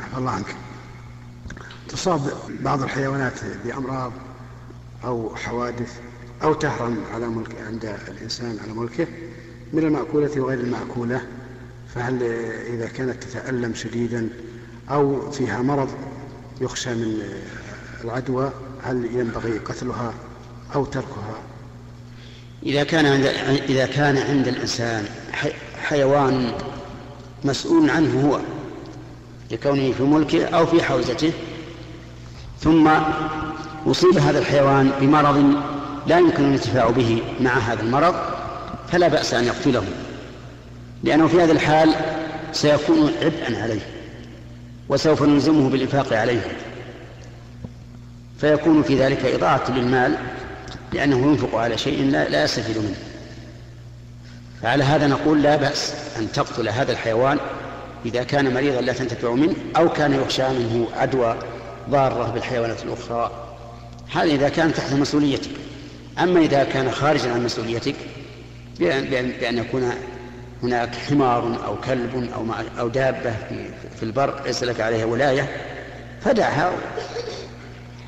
عفى الله عنك. تصاب بعض الحيوانات بأمراض أو حوادث أو تهرم على ملك عند الإنسان على ملكه من المأكولة وغير المأكولة فهل إذا كانت تتألم شديدا أو فيها مرض يخشى من العدوى هل ينبغي قتلها أو تركها؟ إذا كان عند إذا كان عند الإنسان حيوان مسؤول عنه هو لكونه في ملكه أو في حوزته ثم أصيب هذا الحيوان بمرض لا يمكن الانتفاع به مع هذا المرض فلا بأس أن يقتله. لأنه في هذا الحال سيكون عبئا عليه وسوف نلزمه بالإنفاق عليه. فيكون في ذلك إضاعة للمال لأنه ينفق على شيء لا, لا يستفيد منه. فعلى هذا نقول لا بأس أن تقتل هذا الحيوان إذا كان مريضا لا تنتفع منه أو كان يخشى منه عدوى ضارة بالحيوانات الأخرى. هذا إذا كان تحت مسؤوليتك. أما إذا كان خارجا عن مسؤوليتك بأن, بأن, بأن يكون هناك حمار أو كلب أو, أو دابة في, في البر ليس لك عليها ولاية فدعها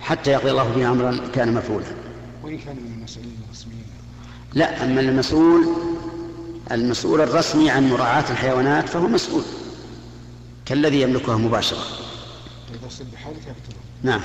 حتى يقضي الله بها أمرا كان مفعولا. وإن كان من المسؤولين الرسميين. لا أما المسؤول المسؤول الرسمي عن مراعاة الحيوانات فهو مسؤول. كالذي يملكها مباشرة. إذا بحالك نعم.